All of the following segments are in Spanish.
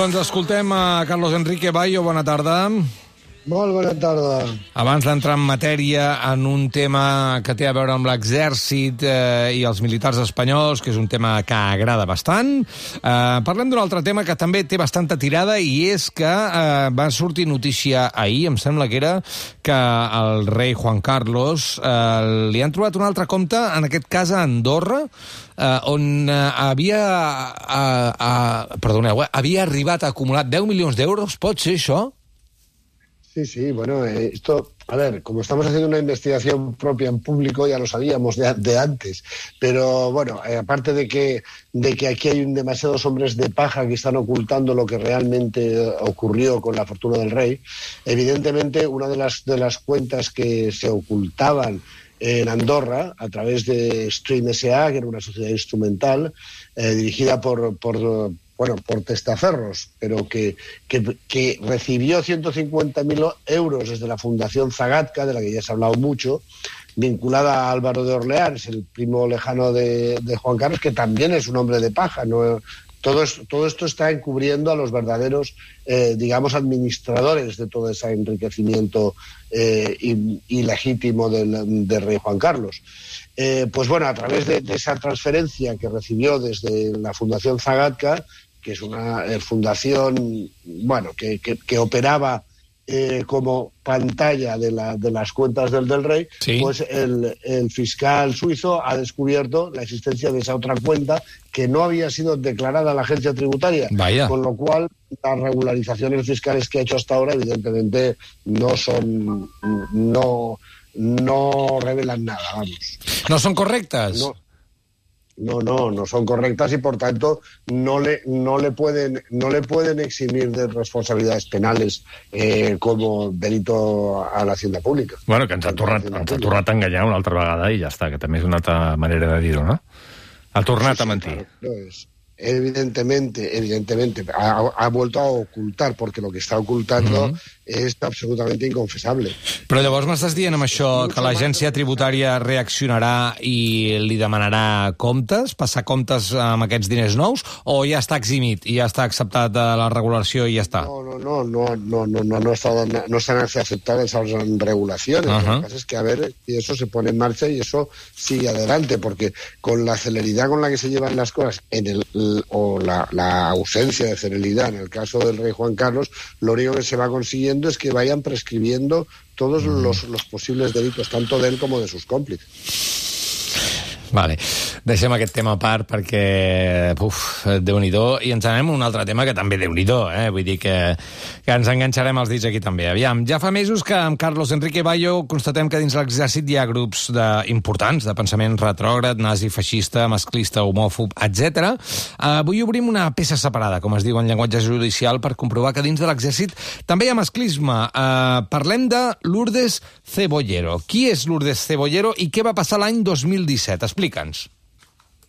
Doncs escoltem a Carlos Enrique Bayo. Bona tarda. Molt bona tarda. Abans d'entrar en matèria en un tema que té a veure amb l'exèrcit eh, i els militars espanyols, que és un tema que agrada bastant, eh, parlem d'un altre tema que també té bastanta tirada i és que eh, va sortir notícia ahir, em sembla que era, que el rei Juan Carlos eh, li han trobat un altre compte, en aquest cas a Andorra, eh, on eh, havia, eh, eh, perdoneu, eh, havia arribat a acumular 10 milions d'euros, pot ser això? Sí, sí, bueno, eh, esto, a ver, como estamos haciendo una investigación propia en público, ya lo sabíamos de, de antes, pero bueno, eh, aparte de que, de que aquí hay un, demasiados hombres de paja que están ocultando lo que realmente ocurrió con la fortuna del rey, evidentemente una de las, de las cuentas que se ocultaban en Andorra a través de Stream SA, que era una sociedad instrumental eh, dirigida por, por bueno, por testaferros, pero que, que, que recibió 150.000 euros desde la Fundación Zagatka, de la que ya se ha hablado mucho, vinculada a Álvaro de Orleans, el primo lejano de, Juan Carlos, que también es un hombre de paja, no, todo, es, todo, esto está encubriendo a los verdaderos, eh, digamos, administradores de todo ese enriquecimiento eh, ilegítimo del, del, rey Juan Carlos. Eh, pues bueno, a través de, de, esa transferencia que recibió desde la Fundación Zagatka, que es una eh, fundación bueno, que, que, que operaba eh, como pantalla de, la, de, las cuentas del del rey, sí. pues el, el, fiscal suizo ha descubierto la existencia de esa otra cuenta que no había sido declarada a la agencia tributaria. Vaya. Con lo cual, las regularizaciones fiscales que ha hecho hasta ahora, evidentemente, no son. no, no revelan nada, vamos. ¿No son correctas? No. No, no, no son correctas y por tanto no le, no le, pueden, no le pueden eximir de responsabilidades penales eh, como delito a la hacienda pública. Bueno, que ens ha, tornat, ens ha tornat a enganyar una altra vegada i ja està, que també és una altra manera de dir-ho, no? Ha tornat Sí, a sí, mentir. claro, no es- evidentemente, evidentemente, ha, ha vuelto a ocultar, porque lo que está ocultando Ujú. es absolutamente inconfesable. Però llavors m'estàs dient amb això que l'agència tributària reaccionarà i li demanarà comptes, passar comptes amb aquests diners nous, o ja està eximit i ja està acceptat a la regulació i ja està? No, no, no, no, no, no, no, no, no están aceptadas esas regulaciones. Ajá. Lo que pasa es que a ver si eso se pone en marcha y eso sigue adelante, porque con la celeridad con la que se llevan las cosas en el, o la, la ausencia de celeridad en el caso del rey Juan Carlos, lo único que se va consiguiendo es que vayan prescribiendo todos los, los posibles delitos, tanto de él como de sus cómplices. Vale. Deixem aquest tema a part perquè, uf, déu nhi i ens anem a un altre tema que també déu nhi eh? Vull dir que, que ens enganxarem els dits aquí també. Aviam, ja fa mesos que amb Carlos Enrique Bayo constatem que dins l'exèrcit hi ha grups de, importants de pensament retrògrad, nazi, feixista, masclista, homòfob, etc. Avui obrim una peça separada, com es diu en llenguatge judicial, per comprovar que dins de l'exèrcit també hi ha masclisme. Uh, parlem de Lourdes Cebollero. Qui és Lourdes Cebollero i què va passar l'any 2017?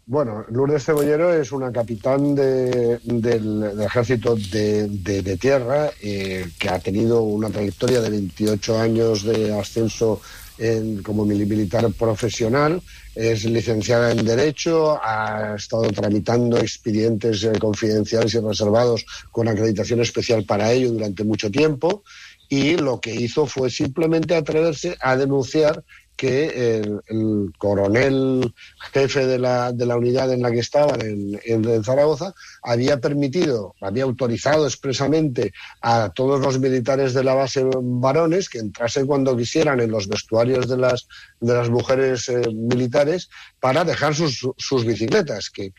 Bueno, Lourdes Cebollero es una capitán de- del, ejército de, de- tierra eh, que ha tenido una trayectoria de 28 años de ascenso en- como mili- militar profesional. Es licenciada en Derecho, ha estado tramitando expedientes eh, confidenciales y reservados con acreditación especial para ello durante mucho tiempo. Y lo que hizo fue simplemente atreverse a denunciar que el, el coronel jefe de la, de la unidad en la que estaban en, en- en Zaragoza había permitido, había autorizado expresamente a todos los militares de la base varones que entrasen cuando quisieran en los vestuarios de las, de las mujeres eh, militares para dejar sus, sus bicicletas, que,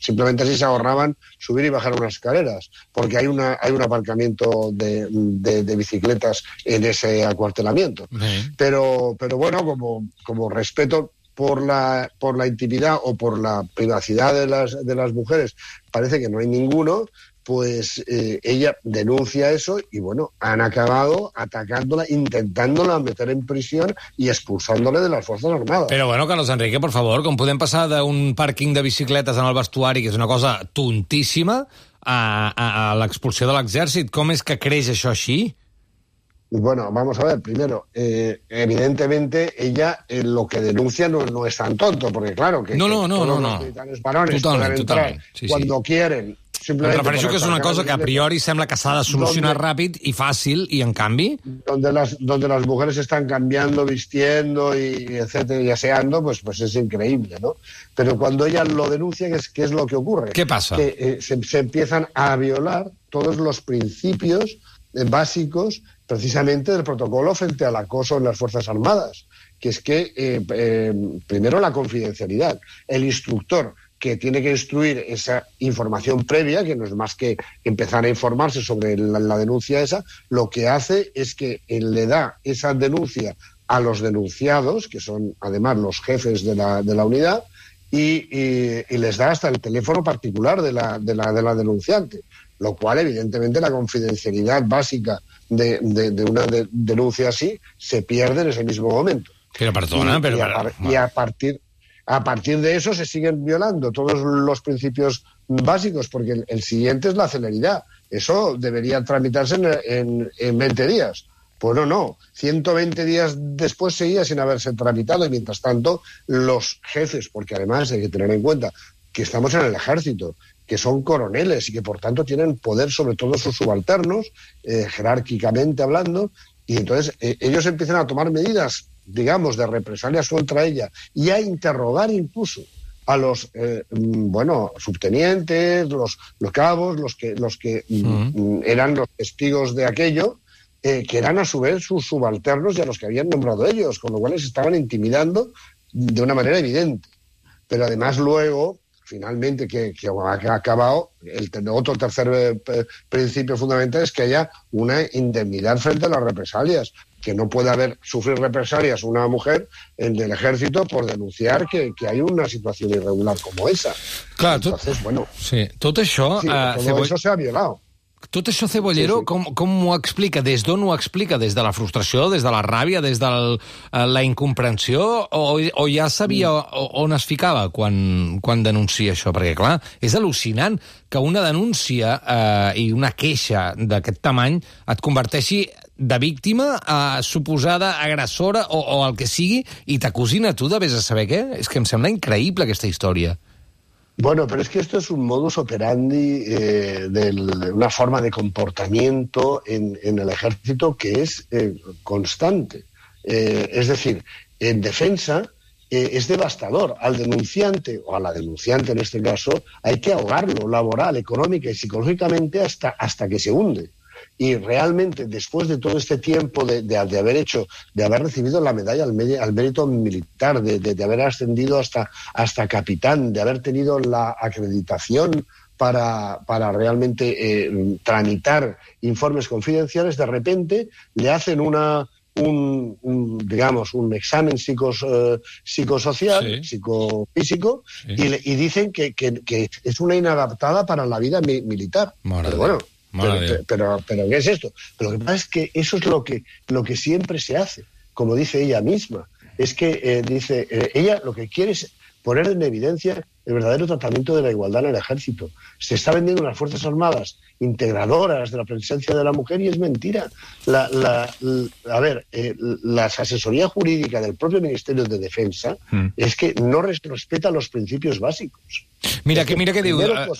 simplemente así se ahorraban subir y bajar unas escaleras, porque hay, una, hay un aparcamiento de, de- de bicicletas en ese acuartelamiento. Pero, pero bueno, como, como respeto por la, por la intimidad o por la privacidad de las, de las mujeres, parece que no hay ninguno, pues eh, ella denuncia eso y bueno, han acabado atacándola, intentándola meter en prisión y expulsándole de las Fuerzas Armadas. Però bueno, Carlos Enrique, per favor, com podem passar d'un pàrquing de bicicletes en el vestuari, que és una cosa tontíssima, a, a, a l'expulsió de l'exèrcit? Com és que creix això així? Bueno, vamos a ver, primero, eh, evidentemente ella eh, lo que denuncia no, no es tan tonto, porque claro que, No, no, no, no, no. varones Totalment, sí, quieren simplemente... Em refereixo que és una cosa que a priori sembla que s'ha de solucionar Donde- ràpid i fàcil, i en canvi... donde las donde las mujeres están cambiando, vistiendo y etcétera, y aseando, pues pues es increíble, ¿no? Pero cuando ella lo denuncia, ¿qué es, qué es lo que ocurre? ¿Qué pasa? Que eh, se, se empiezan a violar todos los principios básicos precisamente del protocolo frente al acoso en las Fuerzas Armadas, que es que, eh, eh, primero, la confidencialidad. El instructor que tiene que instruir esa información previa, que no es más que empezar a informarse sobre la, denuncia esa, lo que hace es que él le da esa denuncia a los denunciados, que son además los jefes de la, unidad, y, les da hasta el teléfono particular de la, de la, de la denunciante, lo cual evidentemente la confidencialidad básica de, de- de una de- denuncia así se pierde en ese mismo momento. Però perdona, y, però... y a, però- par- y a partir a partir de eso se siguen violando todos los principios básicos, porque el, el siguiente es la celeridad. Eso debería tramitarse en, en, en 20 días. Pues no, no. 120 días después seguía sin haberse tramitado y mientras tanto los jefes, porque además hay que tener en cuenta que estamos en el ejército, que son coroneles y que por tanto tienen poder sobre todos sus subalternos, eh, jerárquicamente hablando, y entonces eh, ellos empiezan a tomar medidas, digamos, de represalias contra ella y a interrogar incluso a los, eh, mm, bueno, subtenientes, los, los cabos, los que, los que mm, mm, eran los testigos de aquello, eh, que eran a su vez sus subalternos y a los que habían nombrado ellos, con lo cual les estaban intimidando de una manera evidente. Pero además luego, finalmente, que, que ha acabado, el otro tercer eh, principio fundamental es que haya una indemnidad frente a las represalias, que no puede haber sufrir represalias una mujer en del ejército por denunciar que, que hay una situación irregular como esa. Clar, tot, Entonces, bueno, sí, tot això... sí, eh, todo eso se ha violado. Tot això, Cebollero, Sí, sí. com, com ho explica? Des d'on ho explica? Des de la frustració, des de la ràbia, des de la incomprensió? O, o ja sabia o- on es ficava quan, quan denuncia això? Perquè, clar, és al·lucinant que una denúncia eh, i una queixa d'aquest tamany et converteixi de víctima a suposada agressora o, o el que sigui i t'acusin a tu de vés a saber què? És que em sembla increïble aquesta història. Bueno, pero es que esto es un modus operandi eh, una forma de comportamiento en, en el ejército que es eh, constante. Eh, es decir, en defensa eh, es devastador. Al denunciante, o a la denunciante en este caso, hay que ahogarlo laboral, económica y psicológicamente hasta, hasta que se hunde. Y realmente, después de todo este tiempo de, de- de haber hecho, de haber recibido la medalla al, al mérito militar, de, de- haber ascendido hasta, hasta capitán, de haber tenido la acreditación para, para realmente eh, tramitar informes confidenciales, de repente le hacen una, un, un, digamos, un examen psicos, eh, psicosocial, Sí. psicofísico, Sí. y, le- y dicen que, que- que es una inadaptada para la vida mi- militar. Pero bueno, pero, pero, pero ¿qué es esto? Pero lo que pasa es que eso es lo que, lo que siempre se hace, como dice ella misma. Es que eh, dice, eh, ella lo que quiere es poner en evidencia el verdadero tratamiento de la igualdad en el ejército. Se está vendiendo unas Fuerzas Armadas integradoras de la presencia de la mujer y es mentira. La, la- a ver, eh, la asesoría jurídica del propio Ministerio de Defensa Mm. es que no res- respeta los principios básicos. Mira Es que, mira que diu... primero.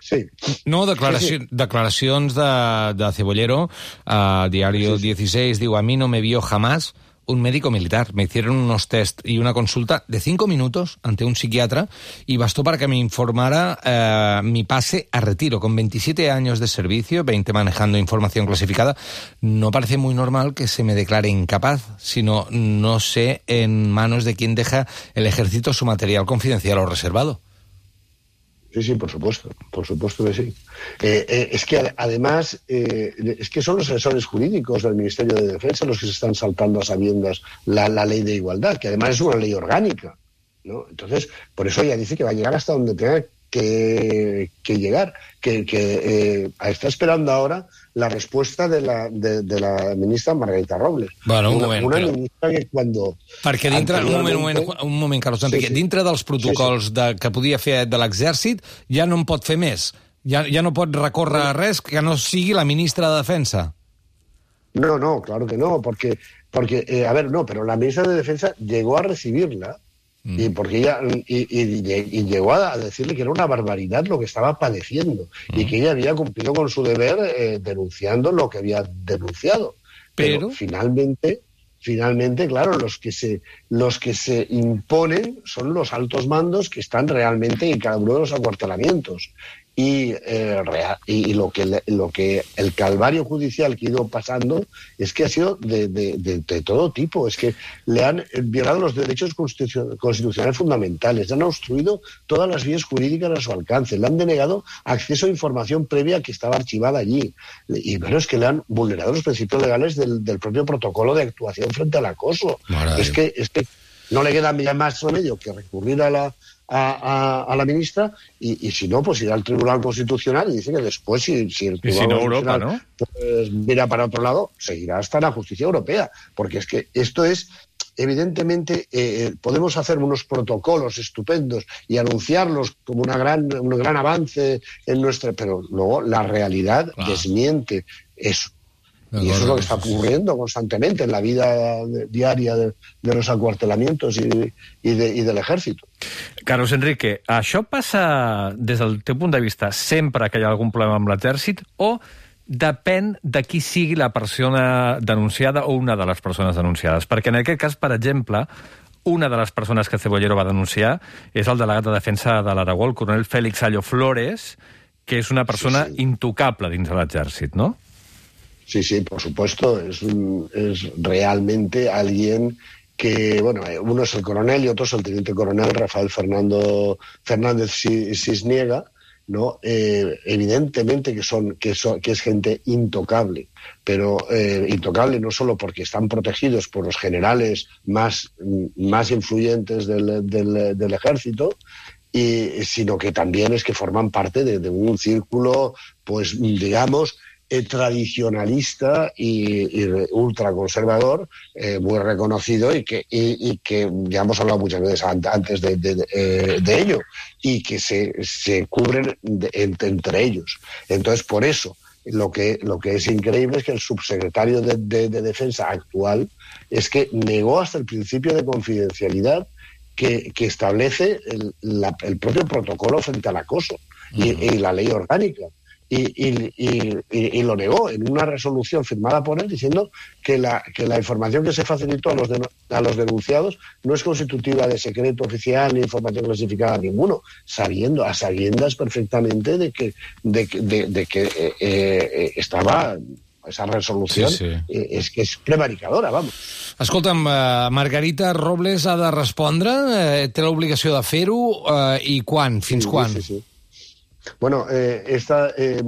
Sí. No, declaracions de, de Cebollero, a Diario Sí, sí. 16, diu, a mí no me vio jamás un médico militar. Me hicieron unos test y una consulta de cinco minutos ante un psiquiatra y bastó para que me informara eh, mi pase a retiro. Con 27 años de servicio, 20 manejando información clasificada, no parece muy normal que se me declare incapaz, sino no sé en manos de quién deja el ejército su material confidencial o reservado. Sí, sí, por supuesto, por supuesto que sí. Eh, eh, es que ade- además, eh, es que son los asesores jurídicos del Ministerio de Defensa los que se están saltando a sabiendas la, ley de igualdad, que además es una ley orgánica. ¿no? Entonces, por eso ella dice que va a llegar hasta donde tenga que, llegar, que, está esperando ahora la respuesta de la, de, de la ministra Margarita Robles. Bueno, un una, moment, una però- ministra que cuando... Perquè dintre, un moment, un moment, un moment Carlos Enrique, Sí, sí. dintre dels protocols de, que podia fer de l'exèrcit, ja no en pot fer més. Ja, ja no pot recórrer a res que no sigui la ministra de Defensa. No, no, claro que no, porque, porque eh, a ver, no, pero la ministra de Defensa llegó a recibirla. Y porque ella y, llegó a decirle que era una barbaridad lo que estaba padeciendo y que ella había cumplido con su deber eh, denunciando lo que había denunciado. Pero, finalmente, finalmente, claro, los que se los que se imponen son los altos mandos que están realmente en cada uno de los acuartelamientos y, eh, y, lo, que, lo que el calvario judicial que ha ido pasando es que ha sido de, de, todo tipo. Es que le han violado los derechos constitucionales fundamentales, le han obstruido todas las vías jurídicas a su alcance, le han denegado acceso a información previa que estaba archivada allí. Y bueno, es que le han vulnerado los principios legales del, del propio protocolo de actuación frente al acoso. Es que, es que no le queda más remedio que recurrir a la a, la ministra y, si no, pues irá al Tribunal Constitucional y dice que después, si, si el Tribunal Europa, ¿no? pues, mira para otro lado, seguirá hasta la justicia europea. Porque es que esto es evidentemente eh, podemos hacer unos protocolos estupendos y anunciarlos como una gran, un gran avance en nuestra, pero luego la realidad desmiente eso. Y eso es lo que está ocurriendo constantemente en la vida diària de, de los acuartelamientos i, i, de, i de l'exèrcit. Carlos Enrique, això passa des del teu punt de vista sempre que hi ha algun problema amb l'exèrcit o depèn de qui sigui la persona denunciada o una de les persones denunciades? Perquè en aquest cas, per exemple, una de les persones que Cebollero va denunciar és el delegat de defensa de l'Aragó, el coronel Félix Allo Flores, que és una persona sí, sí. intocable dins de l'exèrcit, no? Sí, sí, por supuesto. Es, es realmente alguien que, bueno, eh, uno es el coronel y otro es el teniente coronel Rafael Fernando Fernández Cisniega, ¿no? Eh, evidentemente que son, que son, que es gente intocable, pero eh, intocable no solo porque están protegidos por los generales más, más influyentes del, del, ejército, y, sino que también es que forman parte de un círculo, pues digamos, eh, tradicionalista y, y ultraconservador, eh, muy reconocido y que, y, y, que ya hemos hablado muchas veces antes de, de, de, eh, de ello, y que se, se cubren entre, entre ellos. Entonces, por eso, lo que, lo que es increíble es que el subsecretario de, de, de, Defensa actual es que negó hasta el principio de confidencialidad que, que establece el, la, el, propio protocolo frente al acoso uh -huh. y, y, la ley orgánica y, y, y, lo negó en una resolución firmada por él diciendo que la, que la información que se facilitó a los, de, a los denunciados no es constitutiva de secreto oficial ni información clasificada a ninguno, sabiendo, a sabiendas perfectamente de que, de, de, de que eh, eh, estaba esa resolució sí, sí. Eh, és que és prevaricadora, vamos. Escolta'm, uh, Margarita Robles ha de respondre, uh, té l'obligació de fer-ho, uh, i quan? Fins sí, quan? Sí, sí. Bueno, eh, esta, eh,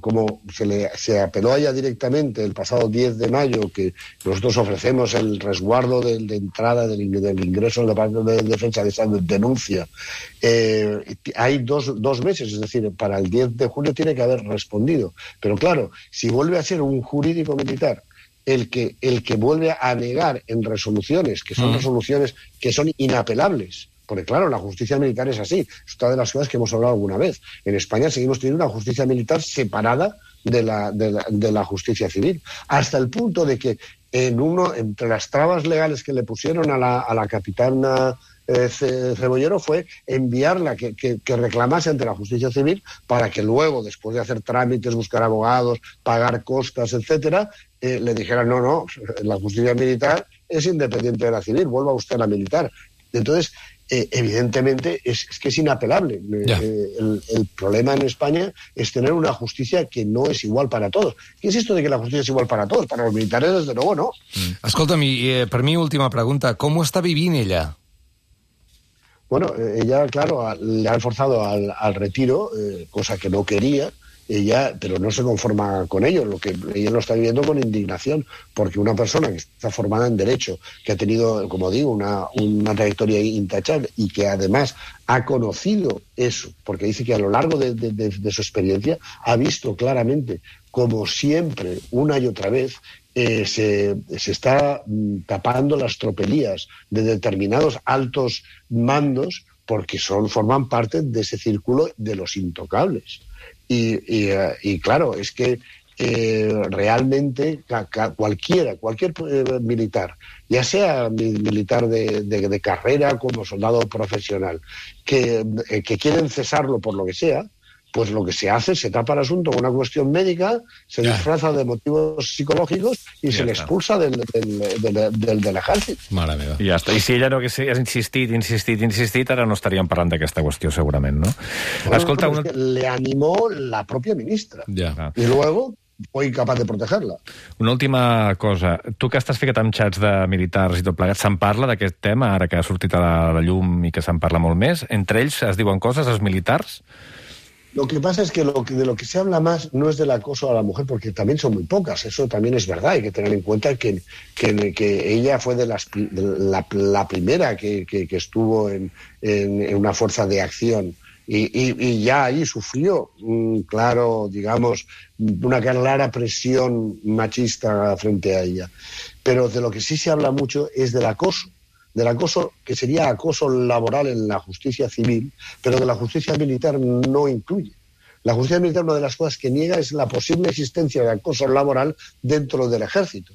como se, le, se apeló allá directamente el pasado 10 de mayo, que nosotros ofrecemos el resguardo de, de entrada del, del, ingreso en la parte de defensa de esa denuncia, eh, hay dos, dos meses, es decir, para el 10 de julio tiene que haber respondido. Pero claro, si vuelve a ser un jurídico militar el que, el que vuelve a negar en resoluciones, que son mm. resoluciones que son inapelables, porque claro, la justicia militar es así. Es otra de las cosas que hemos hablado alguna vez. En España seguimos teniendo una justicia militar separada de la, de la, justicia civil. Hasta el punto de que en uno, entre las trabas legales que le pusieron a la, a la capitana eh, Cebollero fue enviarla que, que, que, reclamase ante la justicia civil para que luego, después de hacer trámites, buscar abogados, pagar costas, etcétera, eh, le dijeran no, no, la justicia militar es independiente de la civil, vuelva usted a la militar. Entonces, eh, evidentemente es, es, que es inapelable. Eh, eh, el, el, problema en España es tener una justicia que no es igual para todos. ¿Qué es esto de que la justicia es igual para todos? Para los militares, desde luego, no. Mm. Escolta'm, eh, per mi, última pregunta. Com ho està vivint ella? Bueno, ella, claro, le han forzado al, al retiro, cosa que no quería, ella, pero no se conforma con ello, lo que ella lo está viviendo con indignación, porque una persona que está formada en derecho, que ha tenido, como digo, una, una trayectoria intachable y que además ha conocido eso, porque dice que a lo largo de, su experiencia ha visto claramente, como siempre, una y otra vez, eh, se, se, está mm, tapando las tropelías de determinados altos mandos porque son, forman parte de ese círculo de los intocables. Y, y, y claro, es que eh, realmente cualquiera, cualquier eh, militar, ya sea mi- militar de carrera como soldado profesional, que, eh, que quieren cesarlo por lo que sea, pues lo que se hace, se tapa el asunto con una cuestión médica, se Ya. disfraza de motivos psicológicos y Ya se expulsa del, del, del, del, del ejército. Mare meva. I ja està. I si ella no hagués insistit, insistit, insistit, ara no estaríem parlant d'aquesta qüestió, segurament, no? Escolta, Bueno, una... es que le animó la propia ministra. Ja. Ah. Y luego fue incapaz de protegerla. Una última cosa. Tu que estàs ficat amb xats de militars i tot plegat, se'n parla d'aquest tema, ara que ha sortit a la, a la llum i que se'n parla molt més? Entre ells es diuen coses, els militars? Lo que pasa es que, lo que de lo que se habla más no es del acoso a la mujer, porque también son muy pocas. Eso también es verdad. Hay que tener en cuenta que, ella fue de las, de la, primera que, estuvo en una fuerza de acción. Y, y- y ya ahí sufrió, mm, claro, digamos, una clara presión machista frente a ella. Pero de lo que sí se habla mucho es del acoso del acoso que sería acoso laboral en la justicia civil, pero de la justicia militar no incluye. La justicia militar una de las cosas que niega es la posible existencia de acoso laboral dentro del ejército.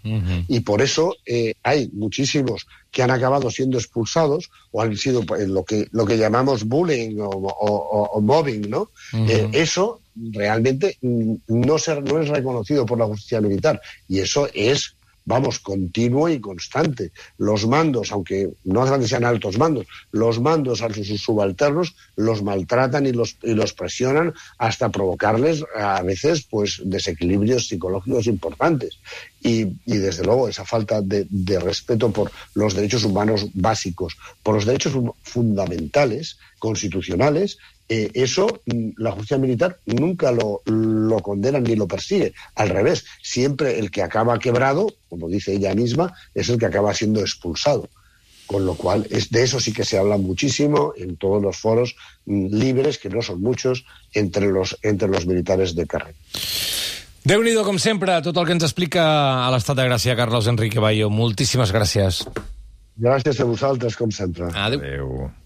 Y por eso eh, hay muchísimos que han acabado siendo expulsados o han sido eh, lo que, lo que llamamos bullying o, o- o- o mobbing, ¿no? Eh, eso realmente mm, no, se, no es reconocido por la justicia militar y eso es, vamos, continuo y constante. Los mandos, aunque no hace que sean altos mandos, los mandos a sus subalternos los maltratan y los, y los presionan hasta provocarles a veces pues desequilibrios psicológicos importantes. Y, y, desde luego esa falta de, de, respeto por los derechos humanos básicos, por los derechos fundamentales, constitucionales, eh, eso mm, la justicia militar nunca lo, lo, condena ni lo persigue. Al revés, siempre el que acaba quebrado, como dice ella misma, es el que acaba siendo expulsado. Con lo cual, es, de eso sí que se habla muchísimo en todos los foros mm, libres, que no son muchos, entre los, entre los militares de carrera. Déu-n'hi-do, com sempre, tot el que ens explica a l'estat de Gràcia, Carlos Enrique Bayo. Moltíssimes gràcies. Gràcies a vosaltres, com sempre. Adéu. Adéu.